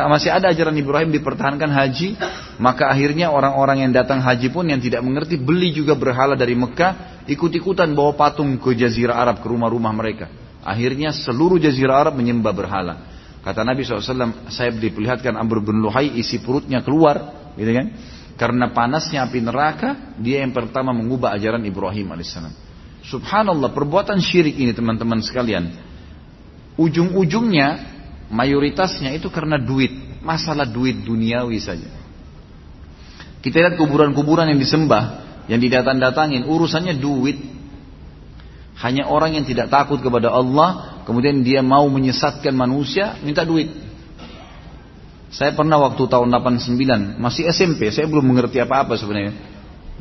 Masih ada ajaran Ibrahim dipertahankan haji, maka akhirnya orang-orang yang datang haji pun yang tidak mengerti beli juga berhala dari Mekah, ikut-ikutan bawa patung ke Jazirah Arab ke rumah-rumah mereka. Akhirnya seluruh Jazirah Arab menyembah berhala. Kata Nabi SAW, saya diperlihatkan Amr bin Luhai isi perutnya keluar, gitu kan? Karena panasnya api neraka, dia yang pertama mengubah ajaran Ibrahim alaihissalam. Subhanallah, perbuatan syirik ini teman-teman sekalian ujung-ujungnya mayoritasnya itu karena duit, masalah duit duniawi saja. Kita lihat kuburan-kuburan yang disembah, yang didatang-datangin, urusannya duit. Hanya orang yang tidak takut kepada Allah, kemudian dia mau menyesatkan manusia, minta duit. Saya pernah waktu tahun 89, masih SMP, saya belum mengerti apa-apa sebenarnya.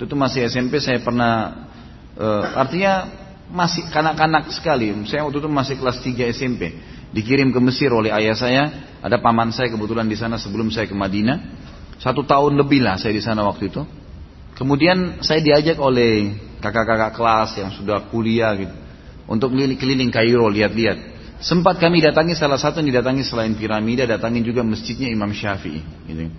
Itu tuh masih SMP, saya pernah, e, artinya masih kanak-kanak sekali. Saya waktu itu masih kelas 3 SMP. Dikirim ke Mesir oleh ayah saya. Ada paman saya kebetulan di sana sebelum saya ke Madinah. Satu tahun lebih lah saya di sana waktu itu. Kemudian saya diajak oleh kakak-kakak kelas yang sudah kuliah gitu. Untuk keliling-keliling Kairo lihat-lihat. Sempat kami datangi salah satu yang didatangi selain piramida, datangin juga masjidnya Imam Syafi'i. Gitu.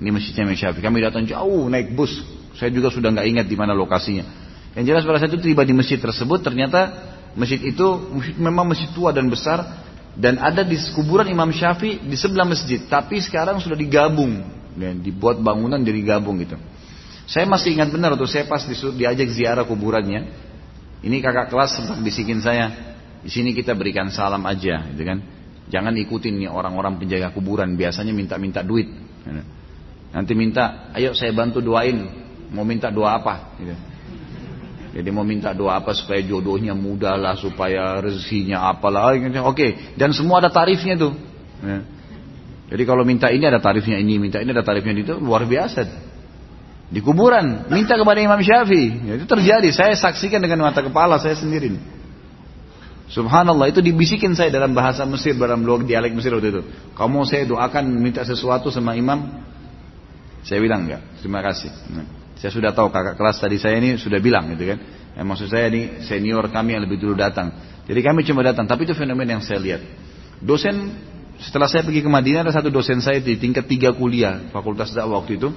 Ini masjidnya Imam Syafi'i. Kami datang jauh naik bus. Saya juga sudah nggak ingat di mana lokasinya. Yang jelas pada saat itu tiba di masjid tersebut ternyata masjid itu memang masjid tua dan besar dan ada di kuburan Imam Syafi'i di sebelah masjid tapi sekarang sudah digabung dan dibuat bangunan jadi gabung gitu. Saya masih ingat benar tuh saya pas diajak ziarah kuburannya. Ini kakak kelas sempat bisikin saya, di sini kita berikan salam aja, gitu kan. Jangan ikutin nih orang-orang penjaga kuburan, biasanya minta-minta duit. Nanti minta, ayo saya bantu doain, mau minta doa apa? Gitu. Jadi mau minta doa apa supaya jodohnya mudah lah, supaya rezekinya apalah. Oke, dan semua ada tarifnya tuh. Ya. Jadi kalau minta ini ada tarifnya ini, minta ini ada tarifnya itu luar biasa. Di kuburan, minta kepada Imam Syafi'i. Ya, itu terjadi, saya saksikan dengan mata kepala saya sendiri. Subhanallah itu dibisikin saya dalam bahasa Mesir dalam dialek Mesir waktu itu. Kamu saya doakan minta sesuatu sama imam. Saya bilang enggak, terima kasih. Nah. Saya sudah tahu kakak kelas tadi saya ini sudah bilang gitu kan. Ya, maksud saya ini senior kami yang lebih dulu datang. Jadi kami cuma datang, tapi itu fenomena yang saya lihat. Dosen setelah saya pergi ke Madinah ada satu dosen saya di tingkat tiga kuliah Fakultas Dakwah waktu itu.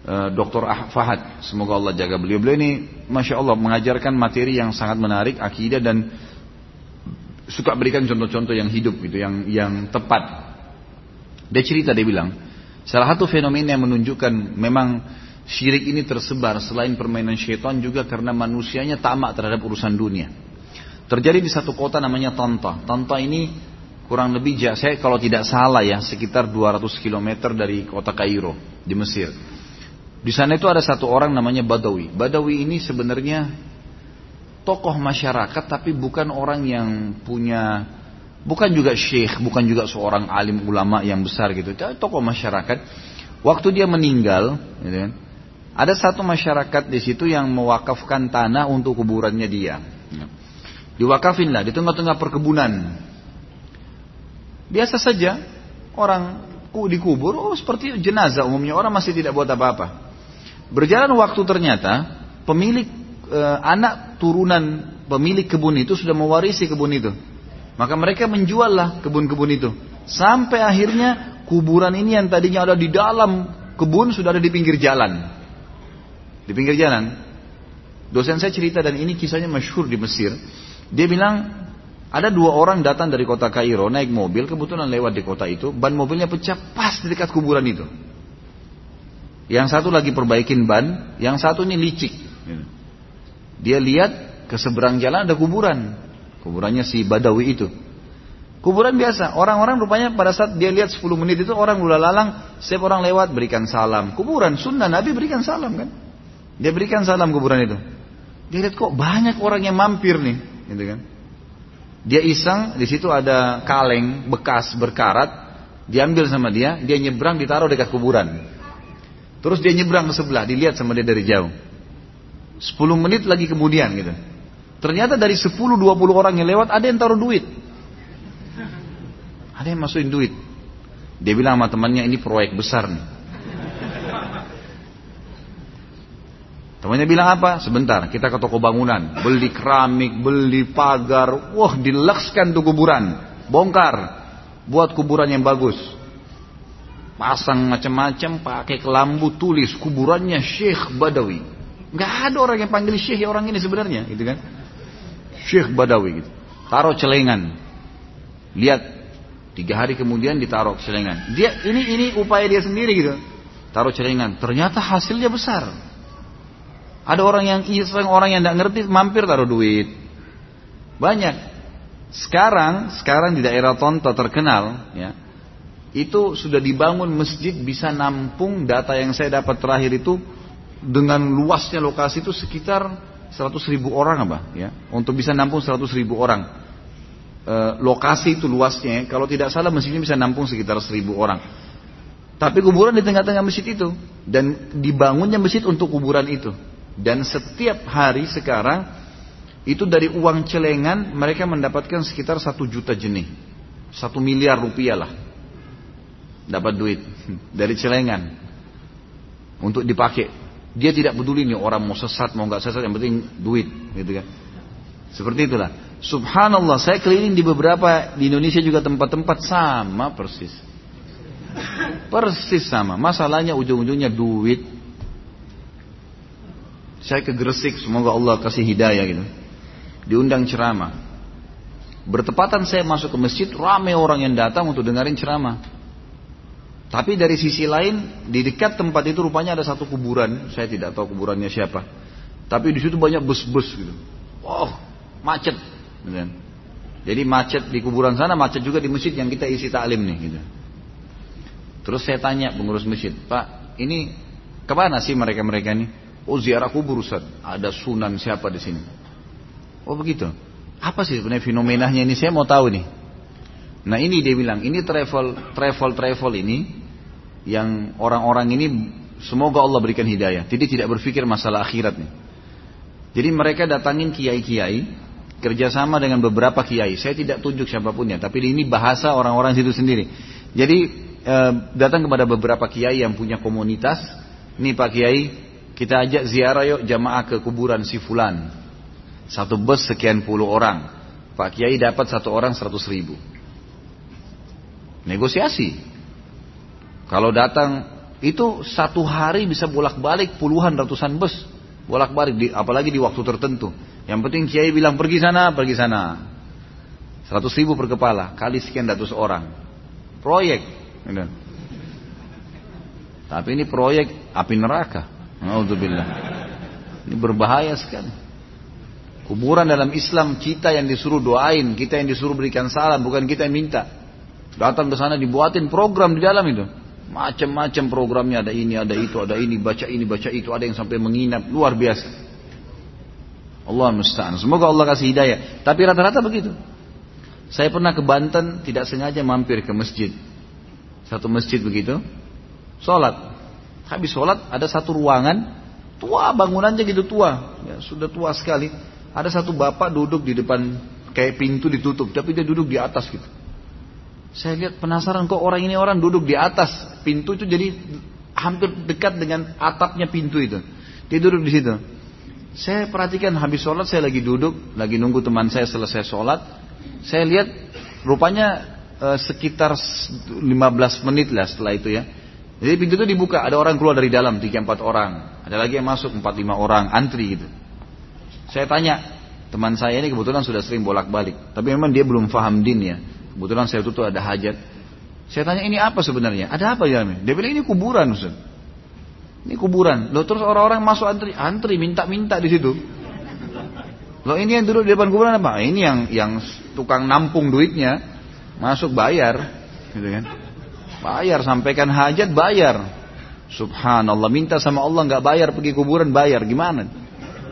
Eh, Dr. Ah Fahad, semoga Allah jaga beliau. Beliau ini, masya Allah, mengajarkan materi yang sangat menarik, akidah dan suka berikan contoh-contoh yang hidup gitu, yang yang tepat. Dia cerita, dia bilang, salah satu fenomena yang menunjukkan memang Syirik ini tersebar selain permainan syaitan juga karena manusianya tamak terhadap urusan dunia. Terjadi di satu kota namanya Tanta. Tanta ini kurang lebih saya kalau tidak salah ya sekitar 200 km dari kota Kairo di Mesir. Di sana itu ada satu orang namanya Badawi. Badawi ini sebenarnya tokoh masyarakat tapi bukan orang yang punya bukan juga syekh, bukan juga seorang alim ulama yang besar gitu. Tokoh masyarakat. Waktu dia meninggal, gitu kan, ada satu masyarakat di situ yang mewakafkan tanah untuk kuburannya dia. Diwakafin lah di tengah-tengah perkebunan. Biasa saja orang dikubur, oh seperti jenazah umumnya orang masih tidak buat apa-apa. Berjalan waktu ternyata pemilik e, anak turunan pemilik kebun itu sudah mewarisi kebun itu. Maka mereka menjuallah kebun-kebun itu. Sampai akhirnya kuburan ini yang tadinya ada di dalam kebun sudah ada di pinggir jalan di pinggir jalan. Dosen saya cerita dan ini kisahnya masyhur di Mesir. Dia bilang ada dua orang datang dari kota Kairo naik mobil kebetulan lewat di kota itu ban mobilnya pecah pas di dekat kuburan itu. Yang satu lagi perbaikin ban, yang satu ini licik. Dia lihat ke seberang jalan ada kuburan, kuburannya si Badawi itu. Kuburan biasa, orang-orang rupanya pada saat dia lihat 10 menit itu orang udah lalang, setiap orang lewat berikan salam. Kuburan sunnah Nabi berikan salam kan. Dia berikan salam kuburan itu. Dia lihat kok banyak orang yang mampir nih, gitu kan. Dia iseng, di situ ada kaleng bekas berkarat, diambil sama dia, dia nyebrang ditaruh dekat kuburan. Terus dia nyebrang ke sebelah, dilihat sama dia dari jauh. 10 menit lagi kemudian gitu. Ternyata dari 10-20 orang yang lewat ada yang taruh duit. Ada yang masukin duit. Dia bilang sama temannya ini proyek besar nih. Temannya bilang apa? Sebentar, kita ke toko bangunan, beli keramik, beli pagar, wah dilekskan tuh kuburan, bongkar, buat kuburan yang bagus. Pasang macam-macam, pakai kelambu tulis kuburannya Syekh Badawi. Gak ada orang yang panggil Syekh orang ini sebenarnya, gitu kan? Syekh Badawi gitu. Taruh celengan. Lihat tiga hari kemudian ditaruh celengan. Dia ini ini upaya dia sendiri gitu. Taruh celengan. Ternyata hasilnya besar. Ada orang yang iseng, orang yang tidak ngerti mampir taruh duit. Banyak. Sekarang, sekarang di daerah Tonto terkenal, ya, itu sudah dibangun masjid bisa nampung data yang saya dapat terakhir itu dengan luasnya lokasi itu sekitar 100 ribu orang apa ya untuk bisa nampung 100 ribu orang e, lokasi itu luasnya kalau tidak salah masjidnya bisa nampung sekitar 1000 orang tapi kuburan di tengah-tengah masjid itu dan dibangunnya masjid untuk kuburan itu dan setiap hari sekarang itu dari uang celengan mereka mendapatkan sekitar satu juta jenih. Satu miliar rupiah lah. Dapat duit dari celengan. Untuk dipakai. Dia tidak peduli nih orang mau sesat mau nggak sesat yang penting duit gitu kan. Seperti itulah. Subhanallah saya keliling di beberapa di Indonesia juga tempat-tempat sama persis. Persis sama. Masalahnya ujung-ujungnya duit, saya ke Gresik, semoga Allah kasih hidayah gitu. Diundang ceramah. Bertepatan saya masuk ke masjid, ramai orang yang datang untuk dengerin ceramah. Tapi dari sisi lain, di dekat tempat itu rupanya ada satu kuburan. Saya tidak tahu kuburannya siapa. Tapi di situ banyak bus-bus gitu. Oh, macet. Gitu. Jadi macet di kuburan sana, macet juga di masjid yang kita isi taklim nih. Gitu. Terus saya tanya pengurus masjid, Pak, ini ke mana sih mereka-mereka ini? Oh ziarah kubur Ustaz. Ada sunan siapa di sini? Oh begitu. Apa sih sebenarnya fenomenanya ini? Saya mau tahu nih. Nah ini dia bilang, ini travel travel travel ini yang orang-orang ini semoga Allah berikan hidayah. Jadi tidak berpikir masalah akhirat nih. Jadi mereka datangin kiai-kiai kerjasama dengan beberapa kiai. Saya tidak tunjuk siapapunnya, tapi ini bahasa orang-orang situ sendiri. Jadi eh, datang kepada beberapa kiai yang punya komunitas. Ini Pak Kiai, kita ajak ziarah yuk jamaah ke kuburan si fulan. Satu bus sekian puluh orang. Pak Kiai dapat satu orang seratus ribu. Negosiasi. Kalau datang itu satu hari bisa bolak-balik puluhan ratusan bus. Bolak-balik, apalagi di waktu tertentu. Yang penting Kiai bilang pergi sana, pergi sana. Seratus ribu per kepala, kali sekian ratus orang. Proyek. Tapi ini proyek api neraka. Alhamdulillah. Ini berbahaya sekali. Kuburan dalam Islam kita yang disuruh doain, kita yang disuruh berikan salam, bukan kita yang minta. Datang ke sana dibuatin program di dalam itu. Macam-macam programnya ada ini, ada itu, ada ini, baca ini, baca itu, ada yang sampai menginap, luar biasa. Allah musta'an. Semoga Allah kasih hidayah. Tapi rata-rata begitu. Saya pernah ke Banten, tidak sengaja mampir ke masjid. Satu masjid begitu. Sholat. Habis sholat ada satu ruangan tua bangunannya gitu tua, ya, sudah tua sekali. Ada satu bapak duduk di depan kayak pintu ditutup, tapi dia duduk di atas gitu. Saya lihat penasaran kok orang ini orang duduk di atas pintu itu jadi hampir dekat dengan atapnya pintu itu. Dia duduk di situ. Saya perhatikan habis sholat saya lagi duduk, lagi nunggu teman saya selesai sholat. Saya lihat rupanya eh, sekitar 15 menit lah setelah itu ya. Jadi pintu itu dibuka, ada orang keluar dari dalam, tiga empat orang. Ada lagi yang masuk, empat lima orang, antri gitu. Saya tanya, teman saya ini kebetulan sudah sering bolak-balik. Tapi memang dia belum faham din ya. Kebetulan saya tuh ada hajat. Saya tanya ini apa sebenarnya? Ada apa ya? Dia bilang ini kuburan Ustaz. Ini kuburan. Loh terus orang-orang masuk antri, antri minta-minta di situ. Loh ini yang duduk di depan kuburan apa? Ini yang yang tukang nampung duitnya masuk bayar, gitu kan? Bayar, sampaikan hajat bayar. Subhanallah, minta sama Allah nggak bayar pergi kuburan bayar, gimana?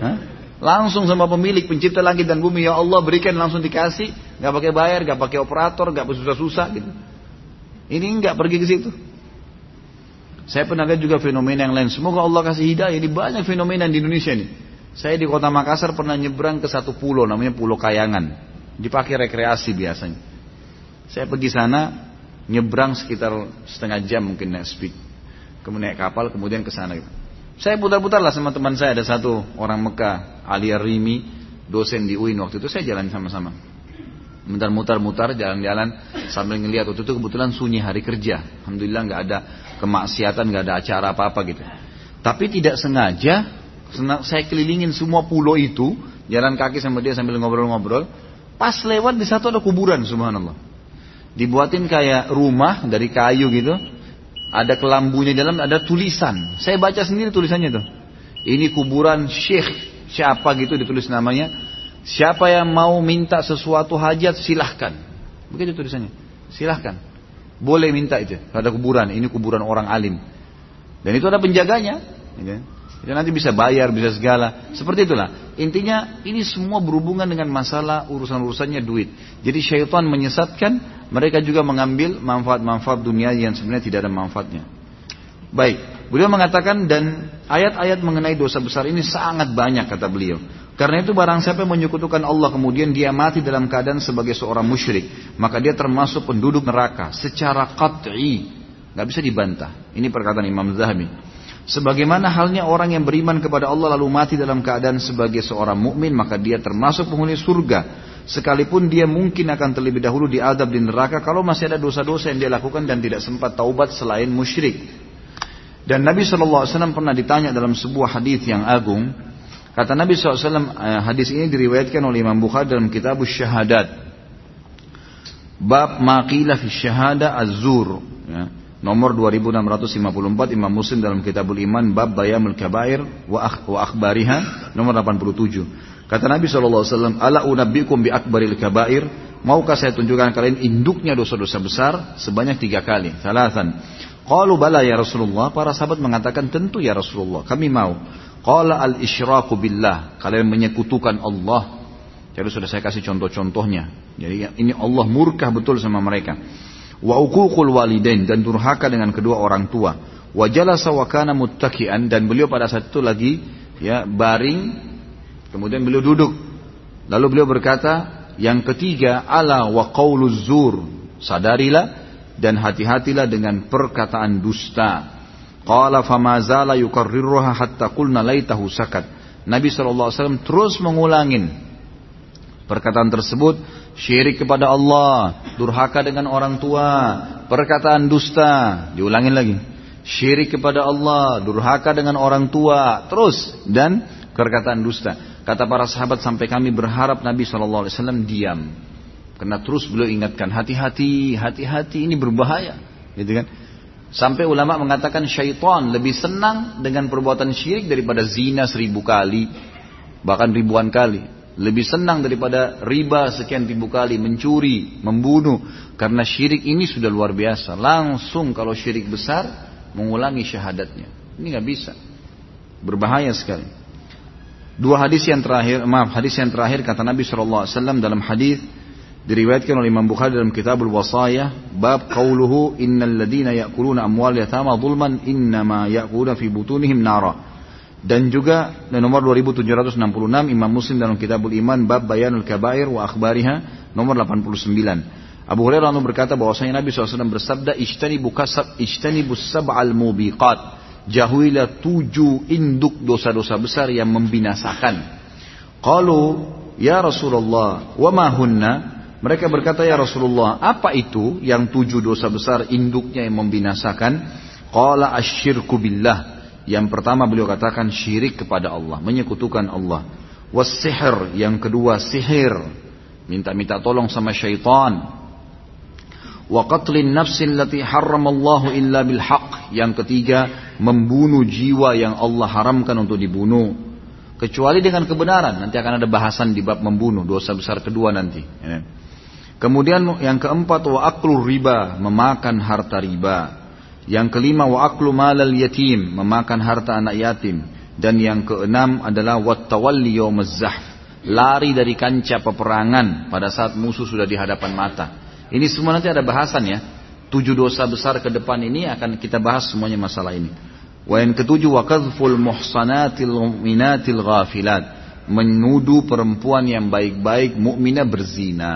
Hah? Langsung sama pemilik pencipta langit dan bumi, ya Allah berikan langsung dikasih, nggak pakai bayar, nggak pakai operator, nggak susah-susah gitu. Ini nggak pergi ke situ. Saya pernah lihat juga fenomena yang lain. Semoga Allah kasih hidayah. Ini banyak fenomena di Indonesia nih. Saya di kota Makassar pernah nyebrang ke satu pulau namanya Pulau Kayangan. Dipakai rekreasi biasanya. Saya pergi sana, nyebrang sekitar setengah jam mungkin naik speed kemudian naik kapal kemudian ke sana Saya putar-putar lah sama teman saya ada satu orang Mekah, Ali Rimi, dosen di UIN waktu itu saya jalan sama-sama. Mutar-mutar-mutar jalan-jalan sambil ngelihat waktu itu kebetulan sunyi hari kerja. Alhamdulillah nggak ada kemaksiatan, nggak ada acara apa-apa gitu. Tapi tidak sengaja saya kelilingin semua pulau itu, jalan kaki sama dia sambil ngobrol-ngobrol. Pas lewat di satu ada kuburan, subhanallah. Dibuatin kayak rumah dari kayu gitu, ada kelambunya dalam, ada tulisan. Saya baca sendiri tulisannya tuh. Ini kuburan syekh siapa gitu ditulis namanya. Siapa yang mau minta sesuatu hajat silahkan. Begitu tulisannya. Silahkan. Boleh minta itu. Ada kuburan. Ini kuburan orang alim. Dan itu ada penjaganya. Ya? Itu nanti bisa bayar, bisa segala. Seperti itulah. Intinya ini semua berhubungan dengan masalah urusan-urusannya duit. Jadi syaitan menyesatkan, mereka juga mengambil manfaat-manfaat dunia yang sebenarnya tidak ada manfaatnya. Baik, beliau mengatakan dan ayat-ayat mengenai dosa besar ini sangat banyak kata beliau. Karena itu barang siapa yang menyekutukan Allah kemudian dia mati dalam keadaan sebagai seorang musyrik, maka dia termasuk penduduk neraka secara qat'i, nggak bisa dibantah. Ini perkataan Imam Zahabi. Sebagaimana halnya orang yang beriman kepada Allah lalu mati dalam keadaan sebagai seorang mukmin, maka dia termasuk penghuni surga. Sekalipun dia mungkin akan terlebih dahulu diadab di neraka kalau masih ada dosa-dosa yang dia lakukan dan tidak sempat taubat selain musyrik. Dan Nabi SAW pernah ditanya dalam sebuah hadis yang agung. Kata Nabi SAW, eh, hadis ini diriwayatkan oleh Imam Bukhari dalam kitab Syahadat. Bab maqilah fi syahada az-zur. Ya. Nomor 2654 Imam Muslim dalam Kitabul Iman bab bayamul kabair wa, akh, wa akhbariha nomor 87. Kata Nabi SAW, Ala unabbikum bi akbaril kabair, maukah saya tunjukkan kalian induknya dosa-dosa besar sebanyak tiga kali, salatan. Qalu bala ya Rasulullah, para sahabat mengatakan tentu ya Rasulullah, kami mau. Qala al isyraku billah, kalian menyekutukan Allah. Jadi sudah saya kasih contoh-contohnya. Jadi ini Allah murkah betul sama mereka wa uququl walidain dan durhaka dengan kedua orang tua. Wa jalasa wa kana muttaki'an dan beliau pada saat itu lagi ya baring kemudian beliau duduk. Lalu beliau berkata yang ketiga ala wa qauluz zur. Sadarilah dan hati-hatilah dengan perkataan dusta. Qala famazala yukarriruha hatta qulna laitahu sakat. Nabi SAW terus mengulangin perkataan tersebut syirik kepada Allah, durhaka dengan orang tua, perkataan dusta, diulangin lagi. Syirik kepada Allah, durhaka dengan orang tua, terus dan perkataan dusta. Kata para sahabat sampai kami berharap Nabi SAW diam. Karena terus beliau ingatkan hati-hati, hati-hati ini berbahaya, gitu kan? Sampai ulama mengatakan syaitan lebih senang dengan perbuatan syirik daripada zina seribu kali, bahkan ribuan kali lebih senang daripada riba sekian ribu kali, mencuri, membunuh. Karena syirik ini sudah luar biasa. Langsung kalau syirik besar, mengulangi syahadatnya. Ini nggak bisa. Berbahaya sekali. Dua hadis yang terakhir, maaf, hadis yang terakhir kata Nabi SAW dalam hadis diriwayatkan oleh Imam Bukhari dalam Kitabul Wasaya bab qauluhu innal ladina ya'kuluna amwal yatama zulman innama ya'kuluna fi butunihim nara dan juga nomor 2766 Imam Muslim dalam Kitabul Iman bab Bayanul Kabair wa akhbariha nomor 89. Abu Hurairah lalu berkata bahwasanya Nabi SAW bersabda ishtanibu kasab ishtanibu sab'al mubiqat jauhilah tujuh induk dosa-dosa besar yang membinasakan. Qalu ya Rasulullah wa ma hunna mereka berkata ya Rasulullah apa itu yang tujuh dosa besar induknya yang membinasakan? Qala asyirku billah yang pertama beliau katakan syirik kepada Allah, menyekutukan Allah. Wasihir, yang kedua sihir, minta-minta tolong sama syaitan. Wa qatlin nafsin lati harramallahu illa bil haq. Yang ketiga, membunuh jiwa yang Allah haramkan untuk dibunuh. Kecuali dengan kebenaran. Nanti akan ada bahasan di bab membunuh. Dosa besar kedua nanti. Ya. Kemudian yang keempat, wa aklu riba. Memakan harta riba. Yang kelima wa aklu malal yatim, memakan harta anak yatim. Dan yang keenam adalah wattawalli yawmaz zahf, lari dari kancah peperangan pada saat musuh sudah di hadapan mata. Ini semua nanti ada bahasan ya. Tujuh dosa besar ke depan ini akan kita bahas semuanya masalah ini. Wa yang ketujuh wa kadhful muhsanatil mu'minatil ghafilat, menuduh perempuan yang baik-baik mukminah berzina.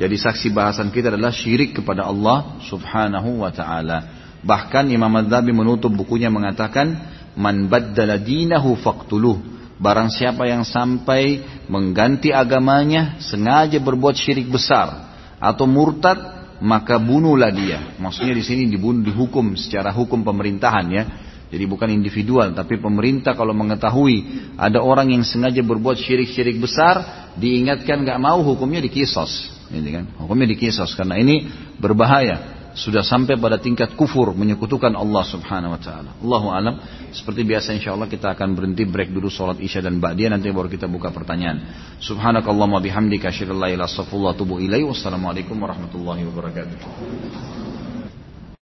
Jadi saksi bahasan kita adalah syirik kepada Allah Subhanahu wa taala. Bahkan Imam Madzhabi menutup bukunya mengatakan man baddala dinahu faqtuluh. Barang siapa yang sampai mengganti agamanya sengaja berbuat syirik besar atau murtad maka bunuhlah dia. Maksudnya di sini dibunuh dihukum secara hukum pemerintahan ya. Jadi bukan individual, tapi pemerintah kalau mengetahui ada orang yang sengaja berbuat syirik-syirik besar, diingatkan nggak mau hukumnya dikisos, ini kan? Hukumnya dikisos karena ini berbahaya sudah sampai pada tingkat kufur menyekutukan Allah Subhanahu wa taala. Allahu alam. Seperti biasa insyaallah kita akan berhenti break dulu salat Isya dan Ba'diyah nanti baru kita buka pertanyaan. Subhanakallahumma bihamdika asyhadu an la ilaha illa anta astaghfiruka wa atubu ilaik. Wassalamualaikum warahmatullahi wabarakatuh.